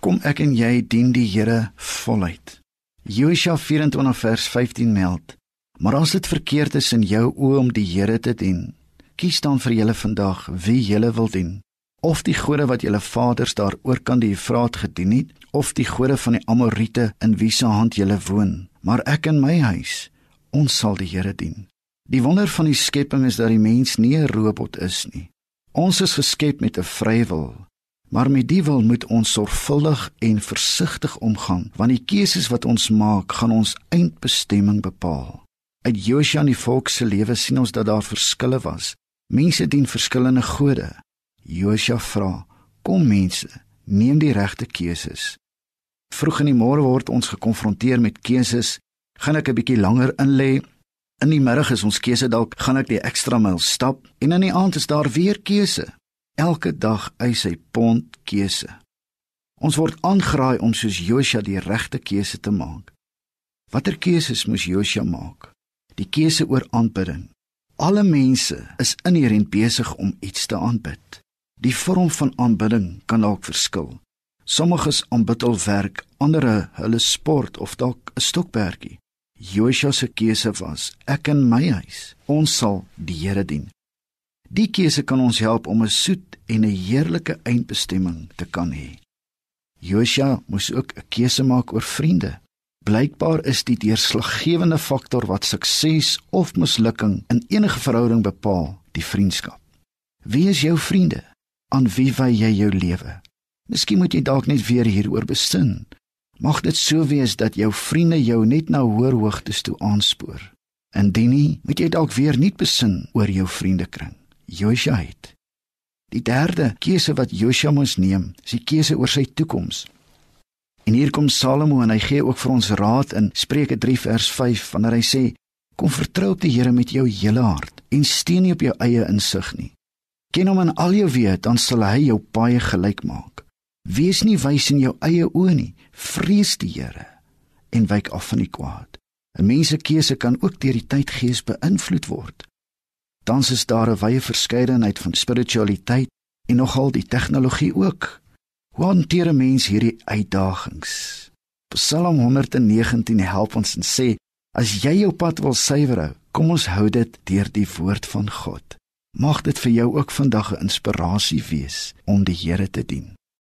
Kom ek en jy dien die Here voluit. Josua 24 vers 15 meld: Maar as dit verkeerd is in jou oë om die Here te dien, kies dan vir julle vandag wie julle wil dien. Of die gode wat julle vaders daar oor kan die Efraat gedien het of die gode van die Amorite in wie se hand julle woon. Maar ek en my huis ons sal die Here dien. Die wonder van die skepping is dat die mens nie 'n robot is nie. Ons is geskep met 'n vrye wil maar met die wil moet ons sorgvuldig en versigtig omgaan want die keuses wat ons maak gaan ons eindbestemming bepaal uit Josua die volk se lewe sien ons dat daar verskille was mense dien verskillende gode Josua vra: "Kom mense, neem die regte keuses." Vroeg in die môre word ons gekonfronteer met keuses. Gaan ek 'n bietjie langer in lê? In die middag is ons keuse dalk gaan ek die ekstra myl stap en in die aand is daar weer keuse. Elke dag eis hy pond keuse. Ons word aangeraai om soos Josua die regte keuse te maak. Watter keuses moes Josua maak? Die keuse oor aanbidding. Alle mense is inherënt besig om iets te aanbid. Die vorm van aanbidding kan dalk verskil. Sommiges aanbid hul werk, ander hulle sport of dalk 'n stokperdjie. Josua se keuse was: Ek en my huis, ons sal die Here dien. Die keuse kan ons help om 'n soet en 'n heerlike eindbestemming te kan hê. Josua moes ook 'n keuse maak oor vriende. Blykbaar is die deurslaggewende faktor wat sukses of mislukking in enige verhouding bepaal, die vriendskap. Wie is jou vriende? aan wie wy jy jou lewe? Miskien moet jy dalk net weer hieroor besin. Mag dit so wees dat jou vriende jou net na hoër hoogtes toe aanspoor. Indien nie, moet jy dalk weer nuut besin oor jou vriendekring. Josua het. Die derde keuse wat Josua moes neem, is die keuse oor sy toekoms. En hier kom Salomo en hy gee ook vir ons raad in Spreuke 3 vers 5 wanneer hy sê: Kom vertrou op die Here met jou hele hart en steun nie op jou eie insig nie. Ken hom in al jou weë, dan sal hy jou paie gelyk maak. Wees nie wys in jou eie oë nie. Vrees die Here en wyk af van die kwaad. 'n Mens se keuse kan ook deur die tydgees beïnvloed word. Tans is daar 'n wye verskeidenheid van spiritualiteit en nogal die tegnologie ook. Hoe hanteer 'n mens hierdie uitdagings? Psalm 119 help ons en sê: As jy jou pad wil suiwer hou, kom ons hou dit deur die woord van God. Mag dit vir jou ook vandag 'n inspirasie wees om die Here te dien.